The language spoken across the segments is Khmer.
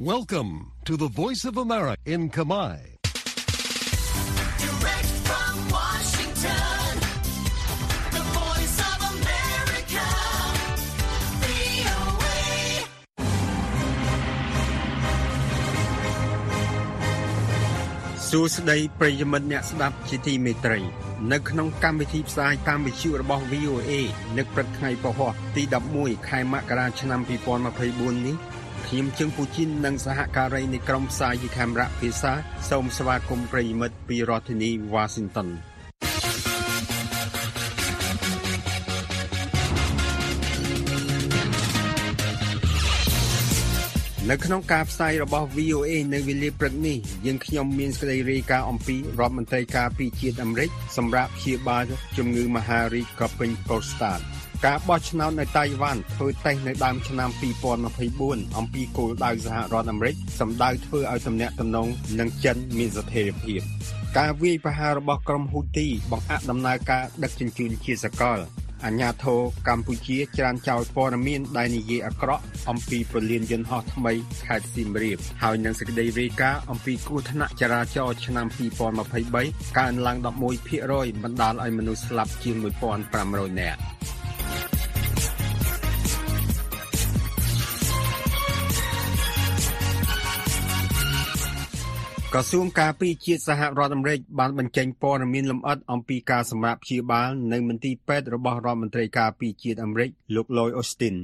Welcome to the Voice of America in Kamai. Direct from Washington, the voice of America, VOA. សួស្តីប្រិយមិត្តអ្នកស្ដាប់ជាទីមេត្រី នៅក្នុងកម្មវិធីផ្សាយតាមវិទ្យុរបស់ VOA នៅព្រឹកថ្ងៃពហុទី11ខែមករាឆ្នាំ2024នេះ ខ្ញុំជើងពូជីននិងសហការីនៃក្រុមផ្សាយពីខេមរៈភាសាសូមស្វាគមន៍ប្រិយមិត្តពីរដ្ឋធានី Washington នៅក្នុងការផ្សាយរបស់ VOA នៅវេលាព្រឹកនេះយើងខ្ញុំមានសេចក្តីរាយការណ៍អំពីរដ្ឋមន្ត្រីការពារជាតិអាមេរិកសម្រាប់ព្យាបាលជំងឺមហារីកកពេញប្រូស្តាត ការបោះឆ្នោតនៅតៃវ៉ាន់ធ្វើតេស្តនៅដើមឆ្នាំ2024អំពីគោលដៅសហរដ្ឋអាមេរិកសម្ដៅធ្វើឲ្យទំនាក់ទំនងនឹងចិនមានស្ថិរភាពការវាយប្រហាររបស់ក្រុមហ៊ូទីបង្អាក់ដំណើរការដឹកជញ្ជូនជាសកលអញ្ញាធរកម្ពុជាច្រានចោលព័ត៌មានដែលនិយាយអាក្រក់អំពីពលានយន្តហោះថ្មីខេត្តសៀមរាបហើយនឹងសេចក្តីរាយការណ៍អំពីគ្រោះថ្នាក់ចរាចរណ៍ឆ្នាំ2023កើនឡើង11%បណ្ដាលឲ្យមនុស្សស្លាប់ជាង1500នាក់ ក្រសួងការពារជាតិសហរដ្ឋអាមេរិកបានបញ្ចេញព័ត៌មានលម្អិតអំពីការសម្រាប់ព្យាបាលនៅមន្ទីរពេទ្យរបស់រដ្ឋមន្ត្រីការពារជាតិអាមេរិកលោក Lloyd Austin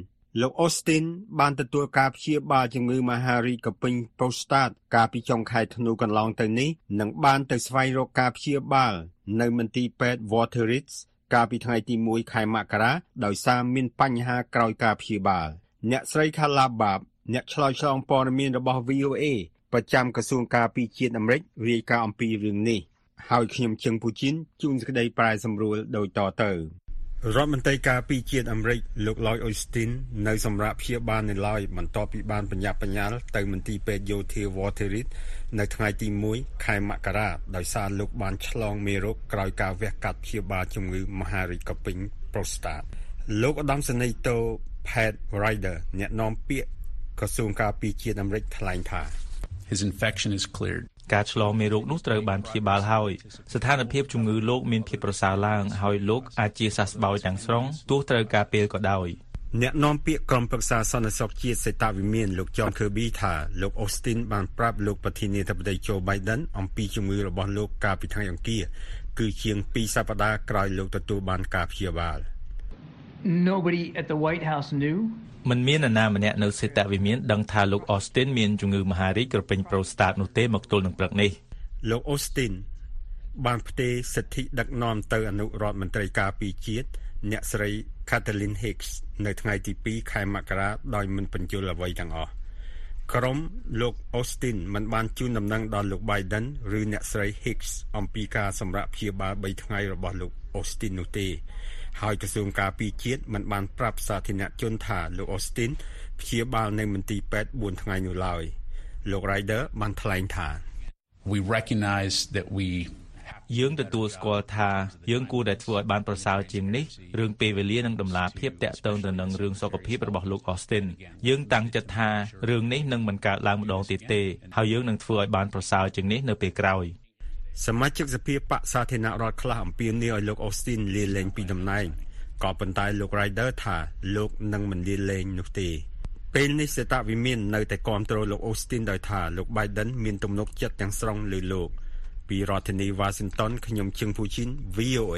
លោក Austin បានទទួលការព្យាបាលជំងឺមហារីកកពេញប្រូស្តាតកាលពីចុងខែធ្នូកន្លងទៅនេះនិងបានទៅស្វែងរកការព្យាបាលនៅមន្ទីរពេទ្យ Walter Reed កាលពីថ្ងៃទី1ខែមករាដោយសារមានបញ្ហាក្រោយការព្យាបាល អ្នកស្រី Khala Bab អ្នកឆ្លើយឆ្លងព័ត៌មានរបស់ VOA ប្រចាំក្រសួងការពារជាតិអាមេរិករាយការណ៍អំពីរឿងនេះហើយខ្ញុំជឹងពូជីនជួនសេចក្តីប្រែសម្រួលដូចតទៅរដ្ឋមន្ត្រីការពារជាតិអាមេរិកលោក Lloyd Austin នៅសម្រាប់ព្យាបាលនៅឡើយបន្ទាប់ពីបានបញ្ញាប់បញ្ញាល់ទៅមន្ទីរពេទ្យយោធា Walter Reed នៅថ្ងៃទី1ខែមករាដោយសារលោកបានឆ្លងមេរោគក្រោយការវះកាត់ព្យាបាលជំងឺមហារីកកពេញប្រូស្តាតលោកឧត្តមសេនីយ៍តូ Pat Ryder អ្នកនាំពាក្យក្រសួងការពារជាតិអាមេរិកថ្លែងថា His infection is cleared. ការឆ្លងមេរោគនោះត្រូវបានព្យាបាលហើយស្ថានភាពជំងឺលោកមានភាពប្រសើរឡើងហើយលោកអាចជាសះស្បើយទាំងស្រុងទោះត្រូវការពេលក៏ដោយអ្នកនាំពាក្យក្រុមប្រឹក្សាសន្តិសុខជាតិសេតវិមានលោក John Kirby ថាលោក Austin បានប្រាប់លោកប្រធានាធិបតី Joe Biden អំពីជំងឺរបស់លោកកាលពីថ្ងៃអង្គារគឺជាង2សប្តាហ៍ក្រោយលោកទទួលបានការព្យាបាល Nobody at the White House knew. មិនមាននរណាម្នាក់នៅសេតវិមានដឹងថាលោក Austin មានជំងឺមហារីកក្រពេញប្រូស្តាតនោះទេមកទល់នឹងព្រឹកនេះលោក Austin បានផ្ទេរសិទ្ធិដឹកនាំទៅអនុរដ្ឋមន្ត្រីការពារជាតិអ្នកស្រី Kathleen Hicks នៅថ្ងៃទី2ខែមករាដោយមិនបញ្យល់អ្វីទាំងអស់ក្រុមលោក Austin មិនបានជូនដំណឹងដល់លោក Biden ឬអ្នកស្រី Hicks អំពីការសម្រាប់ព្យាបាល3ថ្ងៃរបស់លោក Austin នោះទេ ហើយក្រសួងការពារជាតិមិនបានប្រាប់សាធារណជនថាលោក Austin ព្យាបាលនៅមន្ទីរពេទ្យ4ថ្ងៃនោះឡើយលោក Ryder បានថ្លែងថា We recognize that we យើងទទួលស្គាល់ថាយើងគួរតែធ្វើឲ្យបានប្រសើរជាងនេះរឿងពេលវេលានិងដំណាភាពតាក់ទងទៅនឹងរឿងសុខភាពរបស់លោក Austin យើងតាំងចិត្តថារឿងនេះនឹងមិនកើតឡើងម្ដងទៀតទេហើយយើងនឹងធ្វើឲ្យបានប្រសើរជាងនេះនៅពេលក្រោយ សមាជិកសភាបកសាធារណរដ្ឋខ្លះអំពាវនាវឲ្យលោក Austin លាលែងពីតំណែងក៏ប៉ុន្តែលោក Ryder ថាលោកនឹងមិនលាលែងនោះទេពេលនេះសេតវិមាននៅតែគាំទ្រលោក Austin ដោយថាលោក Biden មានទំនុកចិត្តទាំងស្រុងលើលោក ពីរដ្ឋធានី Washington ខ្ញុំជឹងពូជីន VOA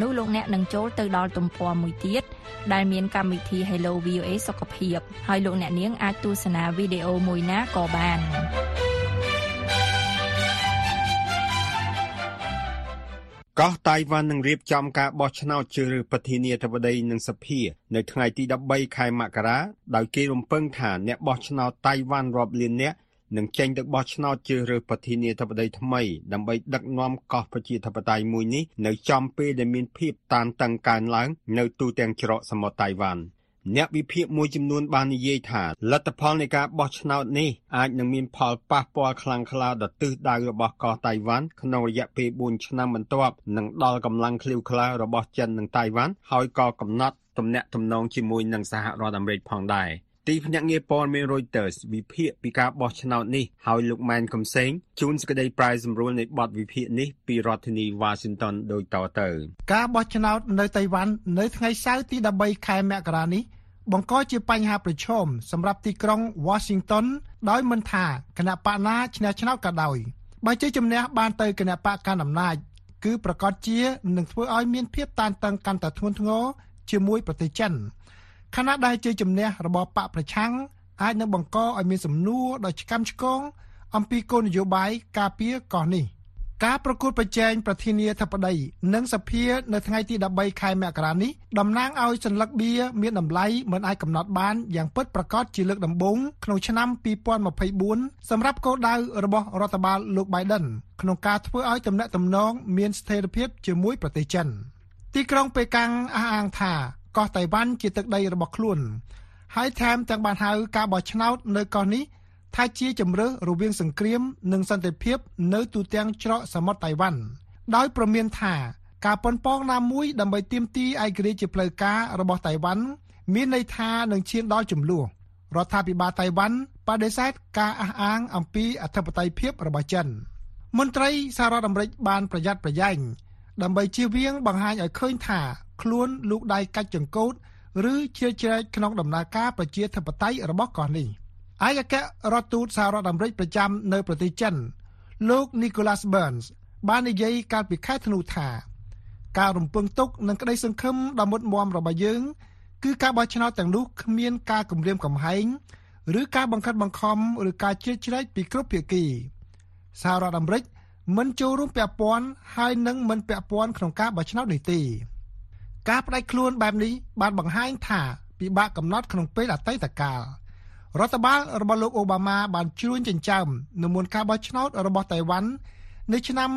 នោះលោកអ្នកនឹងចូលទៅដល់ទំព័រមួយទៀតដែលមានកម្មវិធី Hello VOA សុខភាពហើយលោកអ្នកនាងអាចទស្សនាវីដេអូមួយណាក៏បានកកោះតៃវ៉ាន់នឹងរៀបចំការបោះឆ្នោតជ្រើសរើសប្រធានាធិបតីនិងសភានៅថ្ងៃទី13ខែមករាដោយគេរំពឹងថាអ្នកបោះឆ្នោតតៃវ៉ាន់រាប់លាននាក់ នឹងចេញទៅបោះឆ្នោតជ្រើសរើសប្រធានាធិបតីថ្មីដើម្បីដឹកនាំកោះប្រជាធិបតេយ្យមួយនេះនៅចំពេលដែលមានភាពតានតឹងកើនឡើងនៅទូទាំងច្រកសមុទ្រតៃវ៉ាន់អ្នកវិភាគមួយចំនួនបាននិយាយថាលទ្ធផលនៃការបោះឆ្នោតនេះអាចនឹងមានផលប៉ះពាល់ខ្លាំងក្លាដល់ទិសដៅរបស់កោះតៃវ៉ាន់ក្នុងរយៈពេល4ឆ្នាំបន្ទាប់និងដល់កម្លាំងឃ្លាវខ្លារបស់ចិននិងតៃវ៉ាន់ហើយក៏កំណត់ទំនាក់ទំនងជាមួយនឹងសហរដ្ឋអាមេរិកផងដែរ ទីភ្នាក់ងារព័ត៌មាន Reuters វិភាគពីការបោះឆ្នោតនេះហើយលោកម៉ែនកំសែងជួនសេចក្តីប្រាយសម្រួលនៃបទវិភាគនេះពីរដ្ឋធានី Washington ដូចតទៅការបោះឆ្នោតនៅតៃវ៉ាន់នៅថ្ងៃសៅរ៍ទី13ខែមករានេះបង្កជាបញ្ហាប្រឈមសម្រាប់ទីក្រុង Washington ដោយមិនថាគណៈបកណាឈ្នះឆ្នោតក៏ដោយបើជាជំនះបានទៅគណៈបកកណ្ដាលអំណាចគឺប្រកាសជានឹងធ្វើឲ្យមានភាពតានតឹងកាន់តែធ្ងន់ធ្ងរជាមួយប្រទេសចិន ខណៈដែលជាជំនះរបស់បកប្រឆាំងអាចនឹងបង្កឲ្យមានសំណួរដ៏ឆ្កាំឆ្គងអំពីគោលនយោបាយការពារកោះនេះការប្រកួតប្រជែងប្រធានាធិបតីនិងសភានៅថ្ងៃទី13ខែមករានេះតំណាងឲ្យសញ្ញាបៀមានតម្លៃមិនអាចកំណត់បានយ៉ាងពិតប្រាកដជាលើកដំបូងក្នុងឆ្នាំ2024សម្រាប់គោលដៅរបស់រដ្ឋបាលលោក Biden ក្នុងការធ្វើឲ្យទំនាក់ទំនងមានស្ថិរភាពជាមួយប្រទេសចិនទីក្រុងប៉េកាំងអះអាងថា កោះតៃវ៉ាន់ជាទឹកដីរបស់ខ្លួន ហើយថែមទាំងបានហៅការបោះឆ្នោតនៅកោះនេះថាជាជំរើសរវាងសង្គ្រាមនិងសន្តិភាពនៅទូទាំងច្រកសមុទ្រតៃវ៉ាន់ដោយប្រមានថាការប៉ុនប៉ងណាមួយដើម្បីទាមទារឯករាជ្យជាផ្លូវការរបស់តៃវ៉ាន់មានន័យថានឹងឈានដល់ចំនួនរដ្ឋាភិបាលតៃវ៉ាន់បដិសេធការអះអាងអំពីអធិបតេយ្យភាពរបស់ចិនមន្ត្រីសហរដ្ឋអាមេរិកបានប្រយ័ត្នប្រយែង ដើម្បីជៀសវាងបង្ហាញឲ្យឃើញថាខ្លួនលូកដៃកាច់ចង្កូតឬជ្រៀតជ្រែកក្នុងដំណើរការប្រជាធិបតេយ្យរបស់កោះនេះឯកអគ្គរដ្ឋទូតសហរដ្ឋអាមេរិកប្រចាំនៅប្រទេសចិន លោក Nicholas Burns បាននិយាយកាលពីខែធ្នូថាការរំពឹងទុកនិងក្តីសង្ឃឹមដ៏មុតមមរបស់យើង គឺការបោះឆ្នោតទាំងនោះគ្មានការគំរាមកំហែងឬការបង្ខិតបង្ខំឬការជ្រៀតជ្រែកពីគ្រប់ភាគីសហរដ្ឋអាមេរិក មិនចូលរួមពាក់ព័ន្ធហើយនឹងមិនពាក់ព័ន្ធក្នុងការបោះឆ្នោតនេះទេការបដិខ្លួនបែបនេះបានបង្ហាញថាពិបាកកំណត់ក្នុងពេលអតីតកាលរដ្ឋបាលរបស់លោកអូបាម៉ាបានជ្រួញចិញ្ចើមនៅមុនការបោះឆ្នោតរបស់តៃវ៉ាន់នៅឆ្នាំ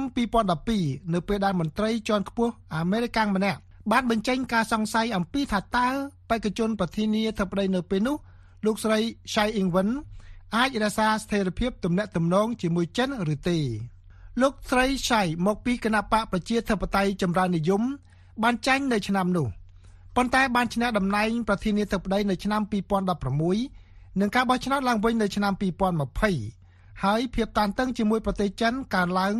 2012នៅពេលដែលមន្ត្រីជាន់ខ្ពស់អាមេរិកម្នាក់បានបញ្ចេញការសង្ស័យអំពីថាតើបេក្ខជនប្រធានាធិបតីនៅពេលនោះលោកស្រី Shai Ing-wen អាចរក្សាស្ថិរភាពទំនាក់ទំនងជាមួយចិនឬទេ លោកស្រី Shai មកពីគណៈបកប្រជាធិបតេយ្យចម្រើននិយម បានចាញ់នៅឆ្នាំនោះប៉ុន្តែបានឈ្នះតំណែងប្រធានាធិបតីនៅឆ្នាំ2016និងការបោះឆ្នោតឡើងវិញនៅឆ្នាំ2020ហើយភាពតានតឹងជាមួយប្រទេសចិនកើនឡើង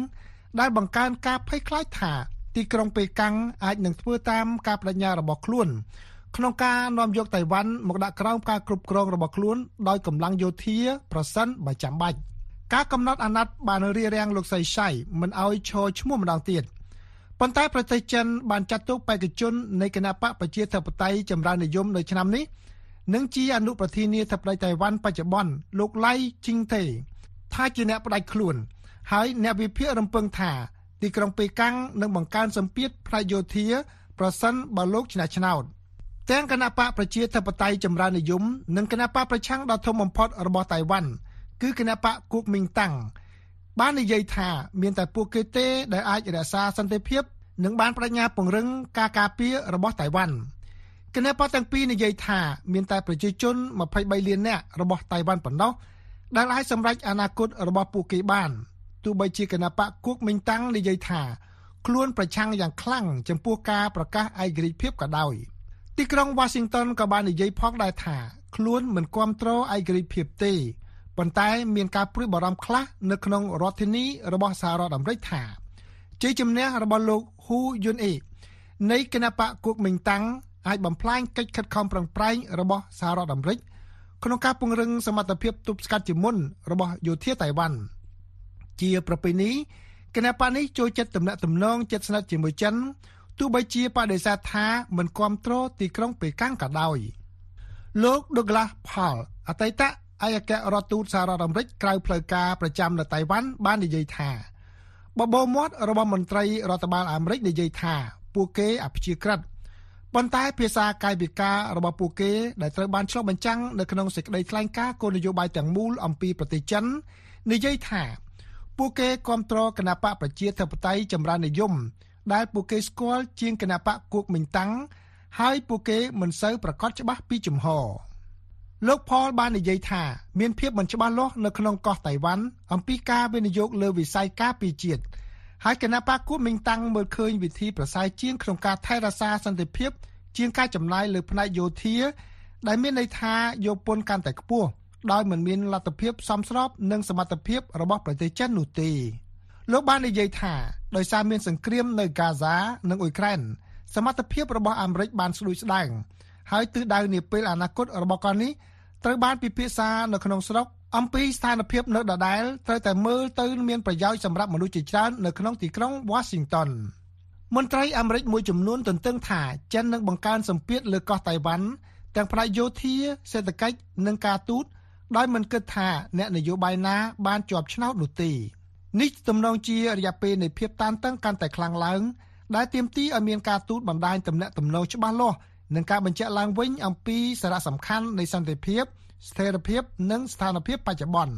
ដែលបង្កើនការភ័យខ្លាចថា ទីក្រុងប៉េកាំងអាចនឹងធ្វើតាមការបដិញ្ញារបស់ខ្លួន ក្នុងការនាំយកតៃវ៉ាន់មកដាក់ក្រោមការគ្រប់គ្រងរបស់ខ្លួនដោយកម្លាំងយោធា ប្រសិនបើចាំបាច់ ការកំណត់អាណត្តិបានរៀបរៀងលោកសៃសៃមិនអោយឈរឈ្មោះម្ដងទៀត។ប៉ុន្តែប្រទេសចិនបានចាត់ទុកបេក្ខជននៃគណៈបកប្រជាធិបតេយ្យចម្រើននិយមនៅឆ្នាំនេះនិងជាអនុប្រធានាធិបតីតៃវ៉ាន់បច្ចុប្បន្នលោកឡៃជីងតេថាជាអ្នកផ្ដាច់ខ្លួន ហើយអ្នកវិភាគរំពឹងថាទីក្រុងប៉េកាំងនឹងបង្កើនសម្ពាធផ្នែកយោធាប្រសិនបើលោកឆ្នះឆ្នោតទាំងគណៈបកប្រជាធិបតេយ្យចម្រើននិយមនិងគណៈបកប្រឆាំងដ៏ធំបំផុតរបស់តៃវ៉ាន់ គឺគណៈបកគូកមីងតាំងបាននិយាយថាមានតែពួកគេទេដែលអាចរក្សាសន្តិភាពនិងបានបដិញ្ញាពង្រឹងការការពាររបស់តៃវ៉ាន់គណៈបកទាំងពីរនិយាយថាមានតែប្រជាជន23លាននាក់របស់តៃវ៉ាន់ប៉ុណ្ណោះដែលអាចសម្រេចអនាគតរបស់ពួកគេបានទោះបីជាគណៈបកគួកមីងតាំងនិយាយថាខ្លួនប្រឆាំងយ៉ាងខ្លាំងចំពោះការប្រកាសឯករាជ្យភាពក៏ដោយទីក្រុង Washington ក៏បាននិយាយផងដែរថាខ្លួនមិនគ្រប់គ្រងឯករាជ្យភាពទេ ប៉ុន្តែមានការព្រួយបារម្ភខ្លះនៅក្នុងរដ្ឋធានីរបស់សហរដ្ឋអាមេរិកថាជ័យជំនះរបស់លោកហ៊ូយុនអេនៃគណបកគូកមិញតាំងអាចបំផ្លាញកិច្ចខិតខំប្រឹងប្រែងរបស់សហរដ្ឋអាមេរិកក្នុងការពង្រឹងសមត្ថភាពទប់ស្កាត់ជាមុនរបស់យោធាតៃវ៉ាន់ជាប្រពៃណីគណបកនេះចូលចិត្តទំនាក់ទំនងជិតស្និទ្ធជាមួយចិនទោះបីជាបដិសេធថាមិនគ្រប់គ្រងទីក្រុងប៉េកាំងក៏ដោយលោក Douglas Paul អតីត ឯកអគ្គរដ្ឋទូតសហរដ្ឋអាមេរិកក្រៅផ្លូវការប្រចាំនៅតៃវ៉ាន់បាននិយាយថាបបោមាត់របស់មន្ត្រីរដ្ឋបាលអាមេរិកនិយាយថាពួកគេអព្យាក្រឹតប៉ុន្តែភាសាកាយវិការរបស់ពួកគេដែលត្រូវបានឆ្លុះបញ្ចាំងនៅក្នុងសេចក្តីថ្លែងការណ៍គោលនយោបាយទាំងមូលអំពីប្រទេសចិននិយាយថាពួកគេគ្រប់គ្រងគណបកប្រជាធិបតេយ្យចម្រើននិយមដែលពួកគេស្គាល់ជាងគណបកគួកមិញតាំងហើយពួកគេមិនសូវប្រកាសច្បាស់ពីជំហរ លោកផលបាននិយាយថាមានភាពមិនច្បាស់លាស់នៅក្នុងកោះតៃវ៉ាន់អំពីការវិនិយោគលើវិស័យការពារជាតិហើយគណៈបកគួតមិញតាំងមើលឃើញវិធីប្រសើរជាងក្នុងការថែរក្សាសន្តិភាព ជាងការចំណាយលើផ្នែកយោធា ដែលមានន័យថាយកពន្ធកាន់តែខ្ពស់ដោយមិនមានលទ្ធភាពសមស្របនឹងសមត្ថភាពរបស់ប្រទេសចិននោះទេលោកបាននិយាយថាដោយសារមានសង្គ្រាមនៅហ្គាហ្សានិងអ៊ុយក្រែនសមត្ថភាពរបស់អាមេរិកបានស្ដួយស្ដាងហើយទិសដៅនាពេលអនាគតរបស់កូននេះ ត្រូវបានពិភាក្សានៅក្នុងស្រុកអំពីស្ថានភាពនៅដដែលត្រូវតែមើលទៅមានប្រយោជន៍សម្រាប់មនុស្សជាច្រើននៅក្នុងទីក្រុង Washington មន្ត្រីអាមេរិកមួយចំនួនទន្ទឹងថាចិននឹងបង្កើនសម្ពាធលើកោះតៃវ៉ាន់ទាំងផ្នែកយោធាសេដ្ឋកិច្ចនិងការទូតដោយមិនគិតថាអ្នកនយោបាយណាបានជាប់ឆ្នោតនោះទេនេះទំនងជារយៈពេលនៃភាពតានតឹងកាន់តែខ្លាំងឡើងដែលទាមទារឲ្យមានការទូតបណ្ដាញទំនាក់ទំនងច្បាស់លាស់ និងការបញ្ជាក់ឡើងវិញអំពីសារៈសំខាន់នៃសន្តិភាពស្ថិរភាពនិងស្ថានភាពបច្ចុប្បន្ន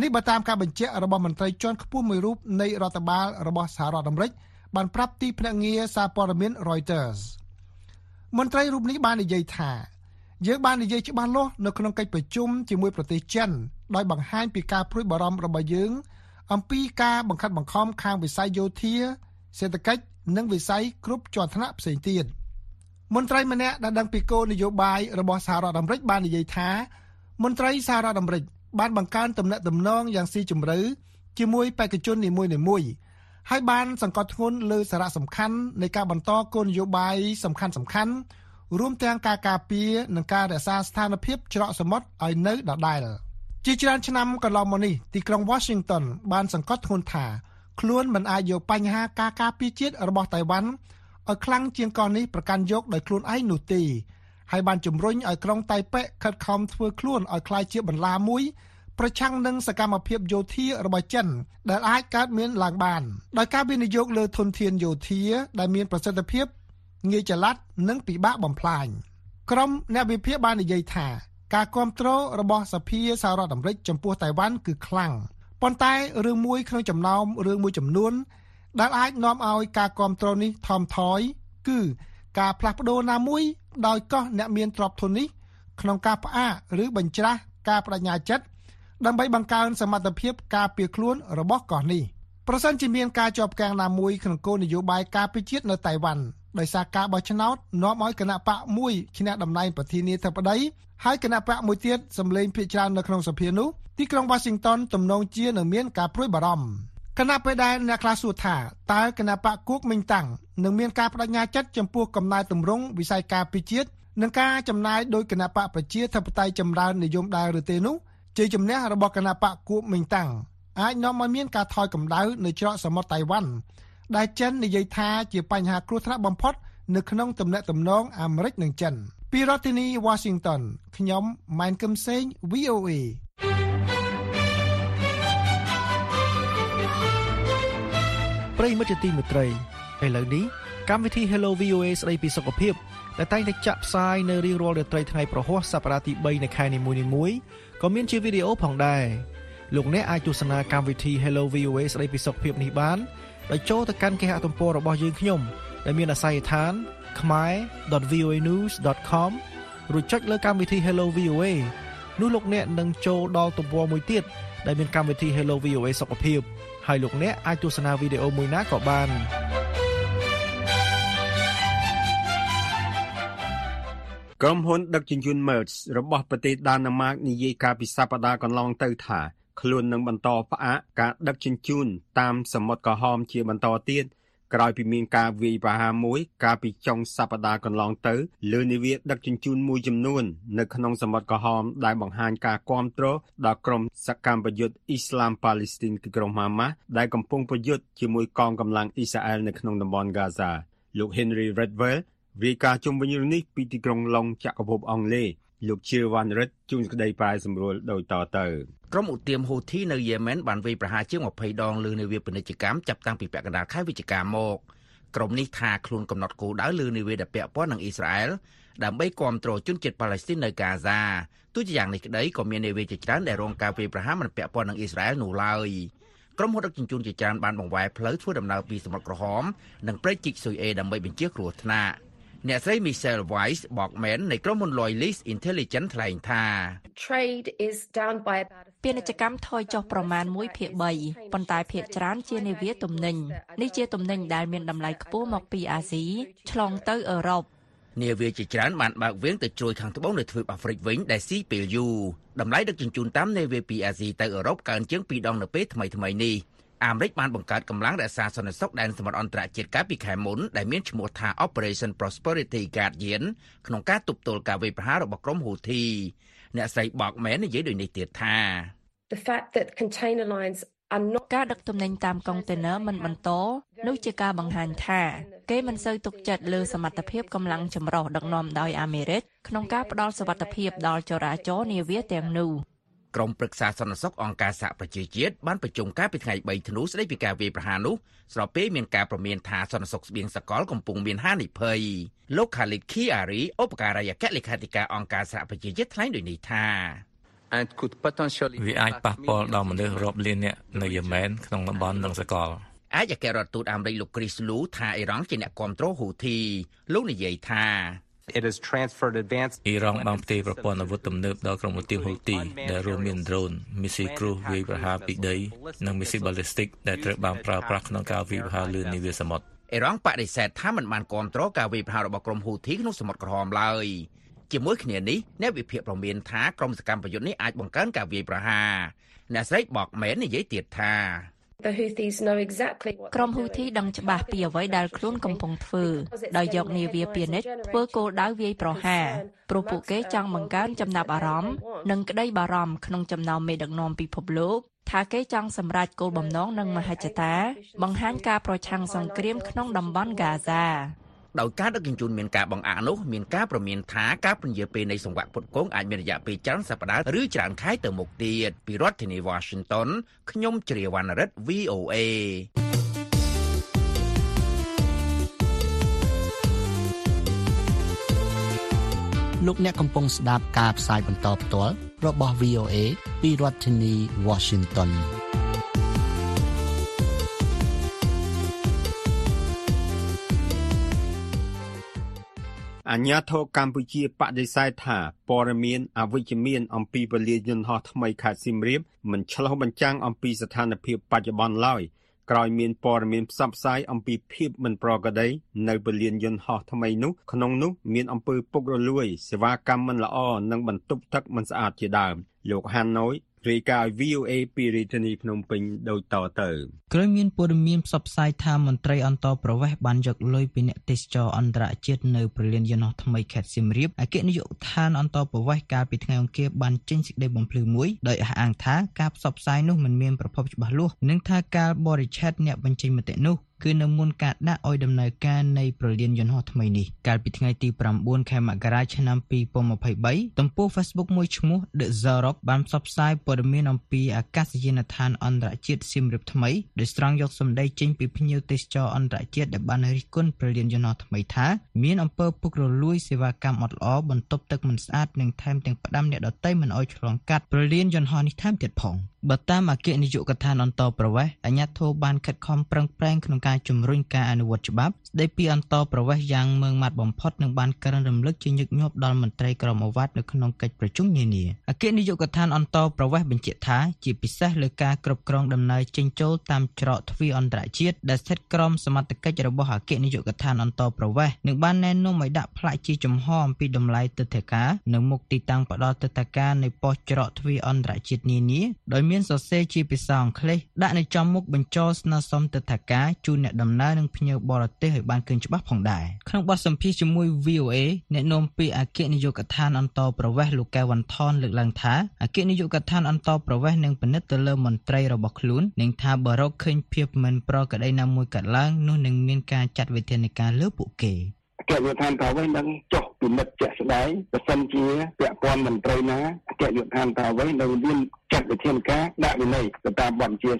នេះបើតាមការបញ្ជាក់របស់មន្ត្រីជាន់ខ្ពស់មួយរូបនៃរដ្ឋបាលរបស់សហរដ្ឋអាមេរិកបានប្រាប់ទីភ្នាក់ងារសារព័ត៌មាន Reuters មន្ត្រីរូបនេះបាននិយាយថាយើងបាននិយាយច្បាស់លាស់នៅក្នុងកិច្ចប្រជុំជាមួយប្រទេសចិនដោយបង្ហាញពីការព្រួយបារម្ភរបស់យើងអំពីការបង្ខិតបង្ខំខាងវិស័យយោធាសេដ្ឋកិច្ចនិងវិស័យគ្រប់ជាន់ថ្នាក់ផ្សេងទៀត មន្ត្រីម្នាក់ដែលដឹងពីគោលនយោបាយរបស់សហរដ្ឋអាមេរិកបាននិយាយថា មន្ត្រីសហរដ្ឋអាមេរិកបានបង្កើនទំនាក់ទំនងយ៉ាងស៊ីជម្រៅជាមួយបេក្ខជននីមួយៗហើយបានសង្កត់ធ្ងន់លើសារៈសំខាន់នៃការបន្តគោលនយោបាយសំខាន់សំខាន់រួមទាំងការការពារនិងការរក្សាស្ថានភាពច្រកសមុទ្រឲ្យនៅដដែលជាច្រើនឆ្នាំកន្លងមកនេះទីក្រុង Washington បានសង្កត់ធ្ងន់ថាខ្លួនមិនអាចយកបញ្ហាការការពារជាតិរបស់តៃវ៉ាន់ ឲ្យខ្លាំងជាងកោះនេះប្រកាន់យកដោយខ្លួនឯងនោះទេហើយបានជំរុញឲ្យក្រុងតៃប៉េខិតខំធ្វើខ្លួនឲ្យคล้ายជាបន្លាមួយប្រឆាំងនឹងសកម្មភាពយោធារបស់ចិន ដែលអាចកើតមានឡើងបានដោយការវិនិយោគលើធនធានយោធា ដែលមានប្រសិទ្ធភាពងាយចល័តនិងពិបាកបំផ្លាញក្រុមអ្នកវិភាគបាននិយាយថា ការគ្រប់គ្រងរបស់សភាសហរដ្ឋអាមេរិកចំពោះតៃវ៉ាន់គឺខ្លាំងប៉ុន្តែរឿងមួយក្នុងចំណោមរឿងមួយចំនួន ដែលអាចនាំឲ្យការគ្រប់គ្រងនេះថមថយគឺការផ្លាស់ប្ដូរណាមួយដោយកោះអ្នកមានទ្រព្យធននេះក្នុងការផ្អាកឬបញ្ច្រាស់ការបដិញ្ញាចិត្តដើម្បីបង្កើនសមត្ថភាពការពារខ្លួនរបស់កោះនេះប្រសិនជាមានការជាប់គាំងណាមួយក្នុងគោលនយោបាយការពារជាតិនៅតៃវ៉ាន់ដោយសារការបោះឆ្នោតនាំឲ្យគណៈបកមួយឈ្នះតំណែងប្រធានាធិបតីហើយគណៈបកមួយទៀតសម្លេងភាគច្រើននៅក្នុងសភានោះទីក្រុង Washington ទំនងជានឹងមានការព្រួយបារម្ភ គណៈពេលដែលអ្នកខ្លះសួរថាតើគណៈបកគូកមិញតាំងនឹងមានការបដិញ្ញាចិត្តចំពោះកំណែតម្រង់វិស័យការពារជាតិនិងការចំណាយដោយគណៈបកប្រជាធិបតេយ្យចម្រើននិយមដែរឬទេនោះជាជំនះរបស់គណៈបកគូកមិញតាំងអាចនាំឲ្យមានការថយកម្ដៅនៅច្រកសមុទ្រតៃវ៉ាន់ដែលចិននិយាយថាជាបញ្ហាគ្រោះថ្នាក់បំផុតនៅក្នុងទំនាក់ទំនងអាមេរិកនិងចិនពីរដ្ឋធានី Washington ខ្ញុំម៉ែនកឹមសេង VOA ប្រិយមិត្តជាទីមេត្រីឥឡូវនេះកម្មវិធី Hello VOA ស្ដីពីសុខភាពដែលតែងតែចាក់ផ្សាយនៅរៀងរាល់រាត្រីថ្ងៃប្រហ័សសប្តាហ៍ទី3នៃខែនីមួយៗក៏មានជាវីដេអូផងដែរលោកអ្នកអាចទស្សនាកម្មវិធី Hello VOA ស្ដីពីសុខភាពនេះបានដោយចូលទៅកាន់គេហទំព័ររបស់យើងខ្ញុំដែលមានអាស័យដ្ឋាន khmer.voanews.com រួចចុចលើកម្មវិធី Hello VOA នោះលោកអ្នកនឹងចូលដល់ទំព័រមួយទៀតដែលមានកម្មវិធី Hello VOA សុខភាព ហើយលោកអ្នកអាចទស្សនាវីដេអូមួយណាក៏បានក្រុមហ៊ុនដឹកជញ្ជូន Merz របស់ប្រទេសដាណឺម៉ាកនិយាយកាលពីសប្តាហ៍កន្លងទៅថាខ្លួននឹងបន្តផ្អាកការដឹកជញ្ជូនតាមសមុទ្រក្រហមជាបន្តទៀត ក្រោយពីមានការវាយប្រហារមួយកាលពីចុងសប្តាហ៍កន្លងទៅលើនាវាដឹកជញ្ជូនមួយចំនួននៅក្នុងសមុទ្រក្រហមដែលបង្ហាញការគាំទ្រដល់ក្រុមសកម្មប្រយុទ្ធអ៊ីស្លាមប៉ាឡេស្ទីនគឺក្រុមហាម៉ាស់ដែលកំពុងប្រយុទ្ធជាមួយកងកម្លាំងអ៊ីស្រាអែលនៅក្នុងតំបន់ហ្គាហ្សាលោក Henry Redwell រាយការណ៍ជុំវិញរឿងនេះពីទីក្រុងឡុងចក្រភពអង់គ្លេសលោក Chirwan Red ជួនក្តីប្រាយសម្រួលដូចតទៅ ក្រុមឧទាមហូធីនៅយេម៉ែនបានវាយប្រហារជាង20ដងលើនាវាពាណិជ្ជកម្មចាប់តាំងពីពាក់កណ្ដាលខែវិច្ឆិកាមកក្រុមនេះថាខ្លួនកំណត់គោលដៅលើនាវាដែលពាក់ព័ន្ធនឹងអ៊ីស្រាអែលដើម្បីគ្រប់គ្រងជនជាតិប៉ាឡេស្ទីននៅកាហ្សាទោះជាយ៉ាងនេះក្តីក៏មាននាវាជាច្រើនដែលរងការវាយប្រហារមិនពាក់ព័ន្ធនឹងអ៊ីស្រាអែលនោះឡើយក្រុមហ៊ុនដឹកជញ្ជូនជាច្រើនបានបង្វែរផ្លូវធ្វើដំណើរពីសមុទ្រក្រហមនិងព្រែកជីកស៊ុយអេដើម្បីបញ្ជៀសគ្រោះថ្នាក់ អ្នកស្រី Michelle Weiss បកមែននៃក្រុមហ៊ុន Loyalist Intelligence ថ្លែងថា Trade is down by about ពាណិជ្ជកម្មថយចុះប្រមាណ1ភាគ3ប៉ុន្តែភាគច្រើនជានាវាទំនិញនេះជាទំនិញដែលមានតម្លៃខ្ពស់មកពីអាស៊ីឆ្លងទៅអឺរ៉ុបនាវាជាច្រើនបានបើកវាងទៅជ្រួយខាងត្បូងនៃទ្វីបអាហ្វ្រិកវិញដែលស៊ីពេលយូរតម្លៃដឹកជញ្ជូនតាមនាវាពីអាស៊ីទៅអឺរ៉ុបកើនជាង2ដងនៅពេលថ្មីៗនេះ អាមេរិកបានបង្កើតកម្លាំងរក្សាសន្តិសុខដែនសមុទ្រអន្តរជាតិកាលពីខែមុនដែលមានឈ្មោះថា Operation Prosperity Guardian ក្នុងការទប់ទល់ការវាយប្រហាររបស់ក្រុមហ៊ូធីអ្នកស្រីបកមែននិយាយដូចនេះទៀតថា the fact that container lines are not ការដឹកទំនិញតាមកុងតឺន័រមិនបន្តនោះជាការបង្ហាញថា គេមិនសូវទុកចិត្តលើសមត្ថភាពកម្លាំងចម្រុះដឹកនាំដោយអាមេរិកក្នុងការផ្ដល់សុវត្ថិភាពដល់ចរាចរណ៍នាវាទាំងនោះ ក្រុមប្រឹក្សាសន្តិសុខអង្គការសហប្រជាជាតិបានប្រជុំការពីថ្ងៃ3ធ្នូស្ដីពីការវាយប្រហារនោះស្របពេលមានការប្រមានថាសន្តិសុខស្បៀងសកលកំពុងមានហានិភ័យលោក Khalid Khiari ឧបការីយអគ្គលេខាធិការអង្គការសហប្រជាជាតិថ្លែងដូចនេះថា and could potentially វាអាចប៉ះពាល់ដល់មនុស្សរាប់លាននាក់នៅយេម៉ែនក្នុងតំបន់និងសកលអាចអគ្គរដ្ឋទូតអាមេរិកលោក Chris Lu ថាអ៊ីរ៉ង់ជាអ្នកគ្រប់គ្រងហ៊ូធីលោកនិយាយថា it has transferred advanced អ៊ីរ៉ង់បានផ្ទេរប្រព័ន្ធអាវុធទំនើបដល់ក្រុមឧទាមហ៊ូទីដែលរួមមានដ្រូនមីស៊ីគ្រូវាយប្រហារពីដីនិងមីស៊ីបាល់លីស្ទិកដែលត្រូវបានប្រើប្រាស់ក្នុងការវាយប្រហារលើនាវាសមុទ្រអ៊ីរ៉ង់បដិសេធថាមិនបានគ្រប់គ្រងការវាយប្រហាររបស់ក្រុមហ៊ូធីក្នុងសមុទ្រក្រហមឡើយជាមួយគ្នានេះអ្នកវិភាគប្រមានថាក្រុមសកម្មប្រយុទ្ធនេះអាចបង្កើនការវាយប្រហារអ្នកស្រីបកមែននិយាយទៀតថា the Houthis know exactly what ក្រុមហ៊ូធីដឹងច្បាស់ពីអ្វីដែលខ្លួនកំពុងធ្វើដោយយកនាវាពាណិជ្ជធ្វើគោលដៅវាយប្រហារព្រោះពួកគេចង់បង្កើនចំណាប់អារម្មណ៍និងក្តីបារម្ភក្នុងចំណោមមេដឹកនាំពិភពលោកថាគេចង់សម្រេចគោលបំណងនិងមហិច្ឆតា បង្ហាញការប្រឆាំងសង្គ្រាមក្នុងតំបន់ហ្គាហ្សា ដោយការដឹកជញ្ជូនមានការបង្អាក់នោះមានការប្រមានថាការពន្យាពេលនៃសង្វាក់ពុតគងអាចមានរយៈពេលច្រើនសប្តាហ៍ឬច្រើនខែទៅមុខទៀតពីរដ្ឋធានី Washington ខ្ញុំជ្រាវណ្ណរិទ្ធ VOA លោកអ្នកកំពុងស្ដាប់ការផ្សាយបន្តផ្ទាល់របស់ VOA ពីរដ្ឋធានី Washington អាញាធរកម្ពុជាបដិសេធថាព័ត៌មានអវិជ្ជមានអំពីពលានយន្តហោះថ្មីខេត្តសៀមរាបមិនឆ្លុះបញ្ចាំងអំពីស្ថានភាពបច្ចុប្បន្នឡើយក្រោយមានព័ត៌មានផ្សព្វផ្សាយអំពីភាពមិនប្រក្រតីនៅពលានយន្តហោះថ្មីនោះក្នុងនោះមានអំពើពុករលួយសេវាកម្មមិនល្អនិងបន្ទប់ទឹកមិនស្អាតជាដើម លោកហាណូយរាយការណ៍ VOA ពីរាជធានីភ្នំពេញដូចតទៅក្រោយមានព័ត៌មានផ្សព្វផ្សាយថាមន្ត្រីអន្តរប្រវេសន៍បានយកលុយពីអ្នកទេសចរអន្តរជាតិនៅប្រលានយន្តហោះថ្មីខេត្តសៀមរាបអគ្គនាយកដ្ឋានអន្តរប្រវេសន៍កាលពីថ្ងៃអង្គារបានចេញសេចក្តីបំភ្លឺមួយដោយអះអាងថាការផ្សព្វផ្សាយនោះមិនមានប្រភពច្បាស់លាស់និងថាការបរិច្ឆេទអ្នកបញ្ចេញមតិនោះ គឺនៅមុនការដាក់ឲ្យដំណើរការនៃប្រលានយន្តហោះថ្មីនេះកាលពីថ្ងៃទី9ខែមករាឆ្នាំ2023ទំព័រ Facebook មួយឈ្មោះ The Zarok បានផ្សព្វផ្សាយព័ត៌មានអំពីអាកាសយានដ្ឋានអន្តរជាតិសៀមរាបថ្មីដោយស្រង់យកសម្ដីចេញពីភ្ញៀវទេសចរអន្តរជាតិដែលបានរិះគន់ប្រលានយន្តហោះថ្មីថាមានអំពើពុករលួយសេវាកម្មអត់ល្អបន្ទប់ទឹកមិនស្អាតនិងថែមទាំងផ្ដាំអ្នកដទៃមិនឲ្យឆ្លងកាត់ប្រលានយន្តហោះនេះថែមទៀតផងបើតាមអគ្គនាយកដ្ឋានអន្តរប្រវេសន៍អាជ្ញាធរបានខិតខំប្រឹងប្រែងក្នុងការជំរុញការអនុវត្តច្បាប់ស្ដីពីអន្តរប្រវេសន៍យ៉ាងម៉ឺងម៉ាត់បំផុតនិងបានក្រើនរំលឹកជាញឹកញាប់ដល់មន្ត្រីក្រមអាវ៉ាត់នៅក្នុងកិច្ចប្រជុំនានាអគ្គនាយកដ្ឋានអន្តរប្រវេសន៍បញ្ជាក់ថាជាពិសេសលើការគ្រប់គ្រងដំណើរចេញចូលតាមច្រកទ្វារអន្តរជាតិដែលស្ថិតក្រោមសមត្ថកិច្ចរបស់អគ្គនាយកដ្ឋានអន្តរប្រវេសន៍និងបានណែនាំឲ្យដាក់ផ្លាកជាចំហអំពីតម្លៃទិដ្ឋាការនៅមុខទីតាំងផ្ដល់ទិដ្ឋាការនៃប៉ុស្តិ៍ច្រកទ្វារអន្តរជាតិនានាដោយមានសរសេរជាភាសាអង់គ្លេសដាក់នៅចំមុខបញ្ចរស្នើសុំទិដ្ឋាការជូនអ្នកដំណើរនិងភ្ញៀវបរទេសឲ្យបានឃើញច្បាស់ផងដែរក្នុងបទសម្ភាសន៍ជាមួយ VOA អ្នកនាំពាក្យអគ្គនាយកដ្ឋានអន្តរប្រវេសន៍លោកកែវវ៉ាន់ថនលើកឡើងថាអគ្គនាយកដ្ឋានអន្តរប្រវេសន៍នឹងពិនិត្យទៅលើមន្ត្រីរបស់ខ្លួននិងថាបើរកឃើញភាពមិនប្រក្រតីណាមួយកើតឡើងនោះនឹងមានការចាត់វិធានការលើពួកគេអគ្គនាយកដ្ឋានប្រវេសន៍នឹងចុះពិនិត្យជាក់ស្ដែងបើសិនជាពាក់ព័ន្ធមន្ត្រីណាអគ្គនាយកដ្ឋានថាអ្វីនៅមាន ចាត់វិធានការដាក់វិន័យទៅតាមបទបញ្ជា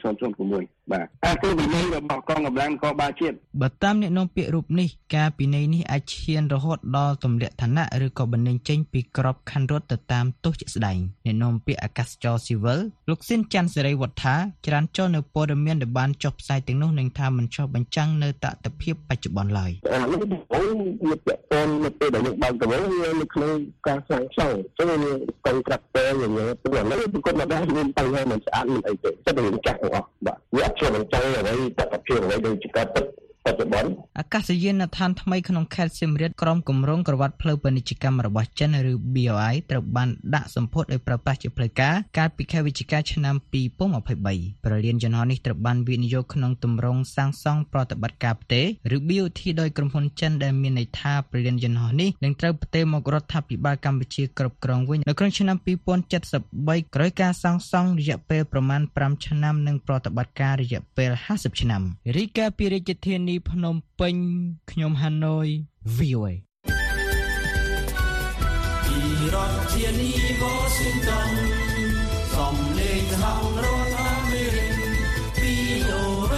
006បាទអាគឺវិន័យរបស់កងកម្លាំងនគរបាលជាតិបើតាមអ្នកនាំពាក្យរូបនេះការពិន័យនេះអាចឈានរហូតដល់ទម្លាក់ឋានៈឬក៏បណ្តេញចេញពីក្របខ័ណ្ឌរដ្ឋទៅតាមទោសជាក់ស្ដែងអ្នកនាំពាក្យអាកាសចរស៊ីវិលលោកស៊ិនច័ន្ទសេរីវឌ្ឍថាច្រានចុះនៅព័ត៌មានដែលបានចុះផ្សាយទាំងនោះនឹងថាមិនចុះបញ្ចាំងនៅតថភាពបច្ចុប្បន្នឡើយអានេះអូវាពាក់ព័ន្ធនៅពេលដែលយើងបើកទៅវិញវានៅក្នុងការសាងសង់អញ្ចឹងវាកុងត្រាក់ទ័រយ៉ាងនេះព្រោះឥឡូវប្រកបមកដែរមានបញ្ហាមិនស្អាតមិនអីទេតែយើងចាស់ទាំងអស់បាទវាអត់ឆ្លងចង់អ្វីតថភាពអ្វីដូចជាការពិត បច្ចុប្បន្នអាកាសយានដ្ឋានថ្មីក្នុងខេត្តសៀមរាបក្រុមគម្រោងក្រវ៉ាត់ផ្លូវពាណិជ្ជកម្មរបស់ចិនឬ BOI ត្រូវបានដាក់សម្ពោធឲ្យប្រើប្រាស់ជាផ្លូវការកាលពីខែវិច្ឆិកាឆ្នាំ2023ប្រលានយន្តហោះនេះត្រូវបានវិនិយោគក្នុងទម្រង់សាងសង់ប្រតិបត្តិការផ្ទេរឬ BOT ដោយក្រុមហ៊ុនចិនដែលមានន័យថាប្រលានយន្តហោះនេះនឹងត្រូវផ្ទេរមករដ្ឋាភិបាលកម្ពុជាគ្រប់គ្រងវិញនៅក្នុងឆ្នាំ2073ក្រោយការសាងសង់រយៈពេលប្រមាណ5ឆ្នាំនិងប្រតិបត្តិការរយៈពេល50ឆ្នាំរីកាពីរាជធានីភ្នំពេញខ្ញុំហាណូយ VOA ពីរដ្ឋធានី Washington សំលេងសហរដ្ឋអាមេរិក VOA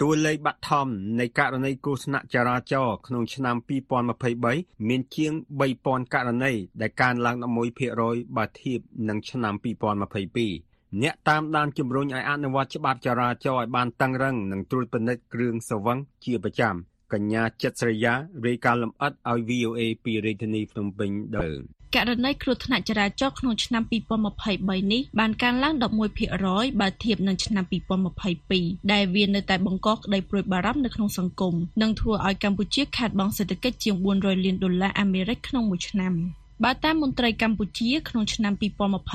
តួលេខបឋមនៃករណីគ្រោះថ្នាក់ចរាចរណ៍ក្នុងឆ្នាំ2023មានជាង3000ករណីដែលកើនឡើង11%បើធៀបនឹងឆ្នាំ2022 អ្នកតាមដានជំរុញឲ្យអនុវត្តច្បាប់ចរាចរណ៍ឲ្យបានតឹងរឹងនិងត្រួតពិនិត្យគ្រឿងសង្វឹងជាប្រចាំកញ្ញាចិត្តស្រីយារាយការណ៍លម្អិតឲ្យ VOA ពីរាជធានីភ្នំពេញដើករណីគ្រោះថ្នាក់ចរាចរណ៍ក្នុងឆ្នាំ2023នេះបានកើនឡើង11%បើធៀបនឹងឆ្នាំ2022ដែលវានៅតែបង្កក្តីព្រួយបារម្ភនៅក្នុងសង្គមនិងធ្វើឲ្យកម្ពុជាខាតបង់សេដ្ឋកិច្ចជាង400លានដុល្លារអាមេរិកក្នុងមួយឆ្នាំ បើតាមមន្ត្រីកម្ពុជាក្នុងឆ្នាំ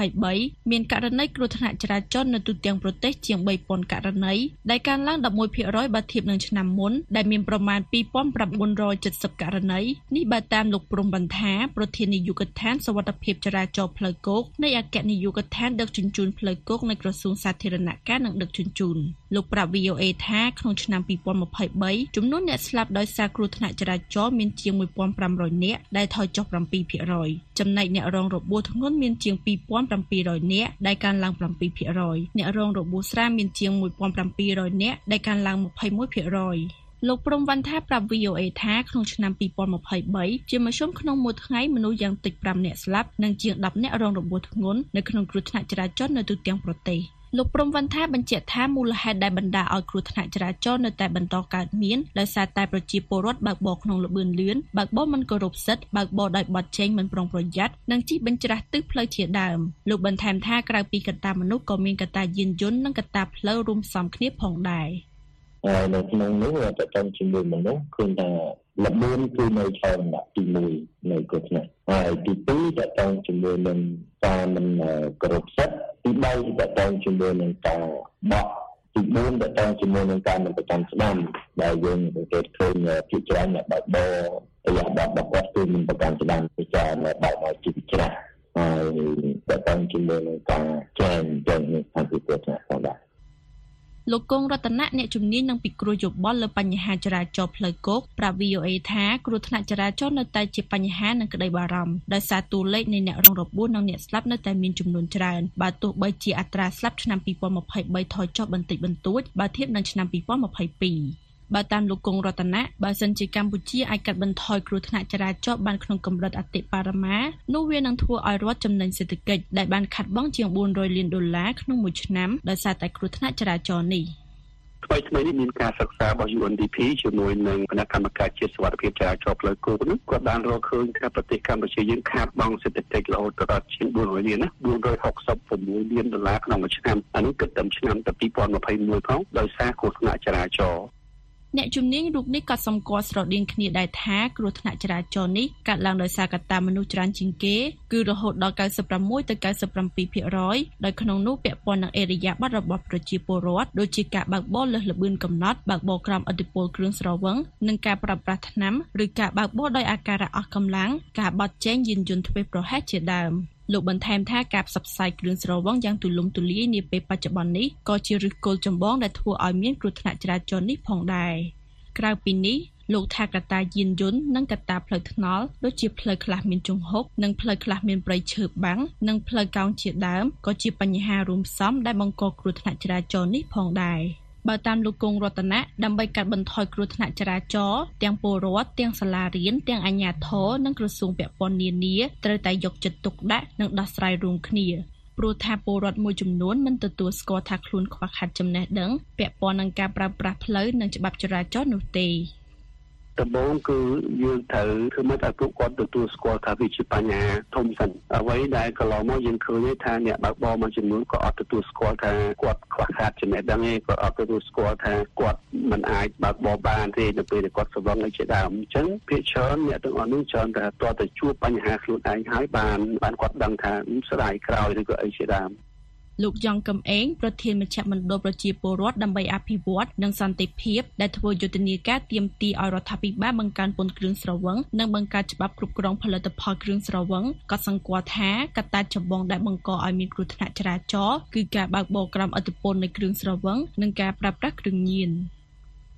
2023មានករណីគ្រោះថ្នាក់ចរាចរណ៍នៅទូទាំងប្រទេសជាង3000ករណីដែលកើនឡើង11%បើធៀបនឹងឆ្នាំមុនដែលមានប្រមាណ2970ករណីនេះបើតាមលោកព្រំបន្ថាប្រធាននាយកដ្ឋានសវត្ថិភាពចរាចរណ៍ផ្លូវគោកនៃអគ្គនាយកដ្ឋានដឹកជញ្ជូនផ្លូវគោកនៃក្រសួងសាធារណការនិងដឹកជញ្ជូន លោកប្រាប់ VOA ថាក្នុងឆ្នាំ2023ចំនួនអ្នកស្លាប់ដោយសារគ្រោះថ្នាក់ចរាចរណ៍មានជាង1500នាក់ដែលថយចុះ7%ចំណែកអ្នករងរបួសធ្ងន់មានជាង2700នាក់ដែលកើនឡើង7%អ្នករងរបួសស្រាលមានជាង1700នាក់ដែលកើនឡើង21%លោកព្រំវណ្ណថាប្រាប់ VOA ថាក្នុងឆ្នាំ2023ជាមធ្យមក្នុងមួយថ្ងៃមនុស្សយ៉ាងតិច5នាក់ស្លាប់និងជាង10នាក់រងរបួសធ្ងន់នៅក្នុងគ្រោះថ្នាក់ចរាចរណ៍នៅទូទាំងប្រទេស លោកព្រំវណ្ណថាបញ្ជាក់ថាមូលហេតុដែលបណ្ដាលឲ្យគ្រោះថ្នាក់ចរាចរណ៍នៅតែបន្តកើតមានដោយសារតែប្រជាពលរដ្ឋបើកបរក្នុងល្បឿនលឿនបើកបរមិនគោរពសិទ្ធិបើកបរដោយបត់ជែងមិនប្រុងប្រយ័ត្ននិងជិះបញ្ច្រាស់ទិសផ្លូវជាដើមលោកបន្ថែមថាក្រៅពីកត្តាមនុស្សក៏មានកត្តាយានយន្តនិងកត្តាផ្លូវរួមផ្សំគ្នាផងដែរ ហើយនៅក្នុងនោះតើតើជាមួយមនុស្សឃើញថាល្បឿនគឺនៅឆោលដាក់ទី1នៃគ្រោះថ្នាក់ហើយទី2តើតើជាមួយនឹងការមិនគោរពសិទ្ធិទី3តើតើជាមួយនឹងការបក់ទី4តើតើជាមួយនឹងការមិនប្រចាំស្ដាំដែលយើងសង្កេតឃើញភាគច្រើនអ្នកបើកបររយៈបបគាត់គឺមិនប្រកាន់ស្ដាំពិចារណាបើកមកជីវិតច្រាស់ហើយតើតើជាមួយនឹងការចែងចែងនេះខាងពីគ្រោះថ្នាក់ផងដែរ លោកគង់រតនៈអ្នកជំនាញនឹងពិគ្រោះយោបល់លើបញ្ហាចរាចរណ៍ផ្លូវគោកប្រាប់ VOA ថាគ្រោះថ្នាក់ចរាចរណ៍នៅតែជាបញ្ហានិងក្តីបារម្ភដោយសារតួលេខនៃអ្នករងរបួសនិងអ្នកស្លាប់នៅតែមានចំនួនច្រើនបើទោះបីជាអត្រាស្លាប់ឆ្នាំ2023ថយចុះបន្តិចបន្តួចបើធៀបនឹងឆ្នាំ2022 បើតាមលោកគង់រតនៈបើសិនជាកម្ពុជាអាចកាត់បន្ថយគ្រោះថ្នាក់ចរាចរណ៍បានក្នុងកម្រិតអតិបរមានោះវានឹងធ្វើឲ្យរដ្ឋចំណេញសេដ្ឋកិច្ចដែលបានខាត់បងជាង400លានដុល្លារក្នុងមួយឆ្នាំដោយសារតែគ្រោះថ្នាក់ចរាចរណ៍នេះថ្មីថ្មីនេះមានការសិក្សារបស់ UNDP ជាមួយនឹងគណៈកម្មការជាតិសុវត្ថិភាពចរាចរណ៍ផ្លូវគោកនោះគាត់បានរកឃើញថាប្រទេសកម្ពុជាយើងខាតបង់សេដ្ឋកិច្ចរហូតដល់ជាង400លានណា466លានដុល្លារក្នុងមួយឆ្នាំអានេះគិតត្រឹមឆ្នាំតែ2021ផងដោយសារគ្រោះថ្នាក់ចរាចរណ៍ អ្នកជំនាញរូបនេះក៏សម្គាល់ស្រដៀងគ្នាដែរថាគ្រោះថ្នាក់ចរាចរណ៍នេះកើតឡើងដោយសារកត្តាមនុស្សច្រើនជាងគេគឺរហូតដល់96ទៅ97%ដោយក្នុងនោះពាក់ព័ន្ធនឹងអេរយាប័តរបស់ប្រជាពលរដ្ឋដូចជាការបើកបរលើសល្បឿនកំណត់បើកបរក្រោមឥទ្ធិពលគ្រឿងស្រវឹងនិងការប្រើប្រាស់ថ្នាំឬការបើកបរដោយអាការៈអស់កម្លាំងការបត់ចែងយានយន្តធ្វេសប្រហែសជាដើម លោកបន្ថែមថាការផ្សព្វផ្សាយគ្រឿងស្រវឹងយ៉ាងទូលំទូលាយនាពេលបច្ចុប្បន្ននេះក៏ជាឫសគល់ចម្បងដែលធ្វើឲ្យមានគ្រោះថ្នាក់ចរាចរណ៍នេះផងដែរក្រៅពីនេះលោកថាកត្តាយានយន្តនិងកត្តាផ្លូវថ្នល់ដូចជាផ្លូវខ្លះមានជង្ហុកនិងផ្លូវខ្លះមានព្រៃឈើបាំងនិងផ្លូវកោងជាដើមក៏ជាបញ្ហារួមផ្សំដែលបង្កគ្រោះថ្នាក់ចរាចរណ៍នេះផងដែរ បើតាមលោកគង់រតនៈដើម្បីកាត់បន្ថយគ្រោះថ្នាក់ចរាចរណ៍ទាំងពលរដ្ឋទាំងសាលារៀនទាំងអាជ្ញាធរនិងក្រសួងពាក់ព័ន្ធនានាត្រូវតែយកចិត្តទុកដាក់និងដោះស្រាយរួមគ្នាព្រោះថាពលរដ្ឋមួយចំនួនមិនទទួលស្គាល់ថាខ្លួនខ្វះខាតចំណេះដឹងពាក់ព័ន្ធនឹងការប្រើប្រាស់ផ្លូវនិងច្បាប់ចរាចរណ៍នោះទេ។ ដំបូងគឺយើងត្រូវធ្វើម៉េចឲ្យពួកគាត់ទទួលស្គាល់ថាវាជាបញ្ហាធំសិនអ្វីដែលកន្លងមកយើងឃើញថាអ្នកបើកបរមួយចំនួនក៏អត់ទទួលស្គាល់ថាគាត់ខ្វះខាតចំណេះដឹងទេក៏អត់ទទួលស្គាល់ថាគាត់មិនអាចបើកបរបានទេនៅពេលដែលគាត់ស្វឹងឲ្យជាដើមអញ្ចឹងភាគច្រើនអ្នកទាំងអស់នោះច្រើនតែតើទៅជួបបញ្ហាខ្លួនឯងហើយបានបានគាត់ដឹងថាស្ដាយក្រោយឬក៏អីជាដើម លោកយ៉ងកំឯងប្រធានមជ្ឈមណ្ឌលប្រជាពលរដ្ឋដើម្បីអភិវឌ្ឍនិងសន្តិភាពដែលធ្វើយុទ្ធនាការទាមទារឲ្យរដ្ឋាភិបាលបង្កើនពន្ធគ្រឿងស្រវឹងនិងបង្កើតច្បាប់គ្រប់គ្រងផលិតផលគ្រឿងស្រវឹងក៏សង្កត់ថាកត្តាចម្បងដែលបង្កឲ្យមានគ្រោះថ្នាក់ចរាចរណ៍គឺការបើកបរក្រោមឥទ្ធិពលនៃគ្រឿងស្រវឹងនិងការប្រើប្រាស់គ្រឿងញៀន។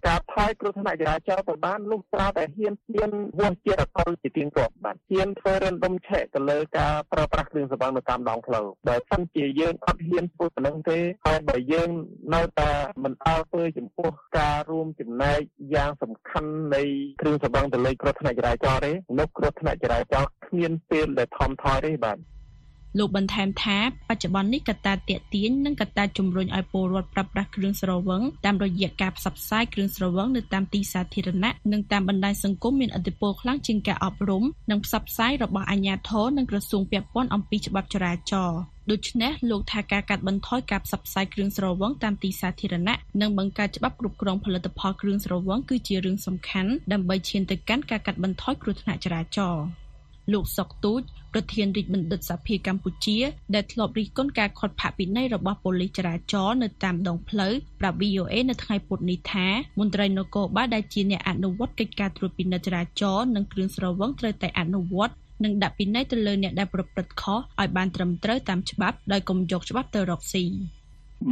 ការថយគ្រោះថ្នាក់ចរាចរណ៍ទៅបានលុះត្រាតែហ៊ានហ៊ានវាស់ជាអកលជាទៀងទាត់បាទហ៊ានធ្វើរំដុំឆែកទៅលើការប្រើប្រាស់គ្រឿងសង្វឹងនៅតាមដងផ្លូវបើសិនជាយើងអត់ហ៊ានធ្វើប៉ុណ្ណឹងទេហើយបើយើងនៅតែមិនអើពើចំពោះការរួមចំណែកយ៉ាងសំខាន់នៃគ្រឿងសង្វឹងទៅលើគ្រោះថ្នាក់ចរាចរណ៍ទេនោះគ្រោះថ្នាក់ចរាចរណ៍គ្មានពេលដែលថមថយទេបាទ លោកបន្ថែមថាបច្ចុប្បន្ននេះកត្តាទាក់ទាញនិងកត្តាជំរុញឲ្យពលរដ្ឋប្រើប្រាស់គ្រឿងស្រវឹងតាមរយៈការផ្សព្វផ្សាយគ្រឿងស្រវឹងនៅតាមទីសាធារណៈនិងតាមបណ្ដាញសង្គមមានឥទ្ធិពលខ្លាំងជាងការអប់រំនិងផ្សព្វផ្សាយរបស់អាជ្ញាធរនិងក្រសួងពាក់ព័ន្ធអំពីច្បាប់ចរាចរណ៍ដូច្នេះលោកថាការកាត់បន្ថយការផ្សព្វផ្សាយគ្រឿងស្រវឹងតាមទីសាធារណៈនិងបង្កើតច្បាប់គ្រប់គ្រងផលិតផលគ្រឿងស្រវឹងគឺជារឿងសំខាន់ដើម្បីឈានទៅកាន់ការកាត់បន្ថយគ្រោះថ្នាក់ចរាចរណ៍ លោកសុកទូចប្រធានរាជបណ្ឌិតសភាកម្ពុជា ដែលធ្លាប់រិះគន់ការខាត់ផាកពិន័យរបស់ប៉ូលីសចរាចរណ៍នៅតាមដងផ្លូវប្រាប់ VOA នៅថ្ងៃពុធនេះថាមន្ត្រីនគរបាលដែលជាអ្នកអនុវត្តកិច្ចការត្រួតពិនិត្យចរាចរណ៍និងគ្រឿងស្រវឹងត្រូវតែអនុវត្តនិងដាក់ពិន័យទៅលើអ្នកដែលប្រព្រឹត្តខុសឲ្យបានត្រឹមត្រូវតាមច្បាប់ដោយកុំយកច្បាប់ទៅរកស៊ី។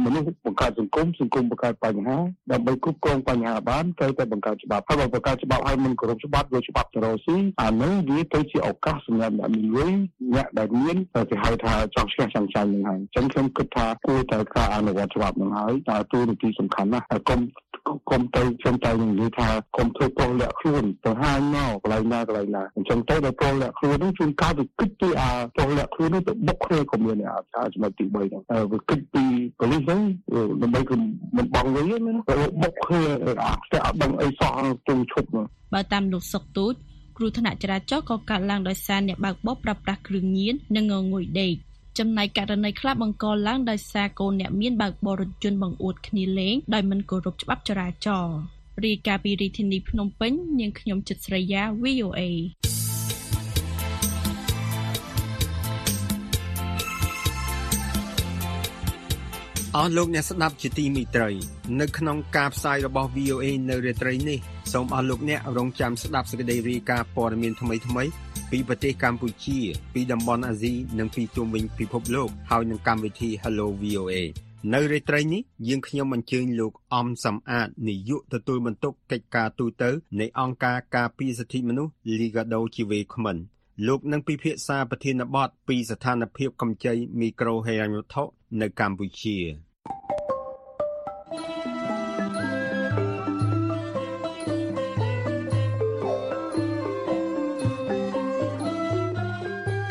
មនុស្សបង្កើតសង្គមសង្គមបង្កើតបញ្ហាដើម្បីគ្រប់គ្រងបញ្ហាបានត្រូវតែបង្កើតច្បាប់ហើយបើបង្កើតច្បាប់ឲ្យមិនគោរពច្បាប់យកច្បាប់ទៅរកស៊ីអានោះវាទៅជាឱកាសសម្រាប់អ្នកមានលុយអ្នកដែលមានគេហៅថាចង់ឆ្កេះចង់ចាញ់នឹងហើយអញ្ចឹងខ្ញុំគិតថាគួរតែការអនុវត្តច្បាប់នឹងហើយតែទូនីតិសំខាន់ណាស់ហើយកុំ កុំទៅខ្ញុំតែនិយាយថាកុំធ្វើពលលាក់ខ្លួនទៅហាញមកកន្លែងណាកន្លែងណាអញ្ចឹងទៅដល់ពលលាក់ខ្លួននោះជួនកាលវាគិតពីអាពលលាក់ខ្លួននោះទៅបុកគ្នាក៏មានអាចំណុចទី3ហ្នឹងវាគិតពីប៉ូលីសហ្នឹងដើម្បីគឺមិនបងវិញណាបុកគ្នាអាស្ទើរអត់ដឹងអីសោះជុំឈប់បើតាមលោកសុកទូចគ្រោះថ្នាក់ចរាចរណ៍ក៏កើតឡើងដោយសារអ្នកបើកបរប្រើប្រាស់គ្រឿងញៀននិងងងុយដេក ចំណែកករណីខ្លះបង្កឡើងដោយសារកូនអ្នកមានបើកបររថយន្តបង្អួតគ្នាលេងដោយមិនគោរពច្បាប់ចរាចរណ៍រាយការណ៍ពីរាជធានីភ្នំពេញនាងខ្ញុំចិត្តស្រីយ៉ា VOA អស់លោកអ្នកស្ដាប់ជាទីមេត្រី នៅក្នុងការផ្សាយរបស់ VOA នៅរាត្រីនេះសូមអស់លោកអ្នករងចាំស្ដាប់សេចក្តីរាយការណ៍ព័ត៌មានថ្មីៗ ពីប្រទេសកម្ពុជា ពីតំបន់អាស៊ីនិងពីជុំវិញពិភពលោកហើយនឹងកម្មវិធី Hello VOA នៅរាត្រីនេះយើងខ្ញុំអញ្ជើញលោកអំសំអាតនាយកទទួលបន្ទុកកិច្ចការទូតនៃអង្គការការពារសិទ្ធិមនុស្ស Liga do ជាវេក្មិនលោកនឹងពិភាក្សាប្រធានបទពីស្ថានភាពកម្ចីមីក្រូហិរញ្ញវត្ថុនៅកម្ពុជា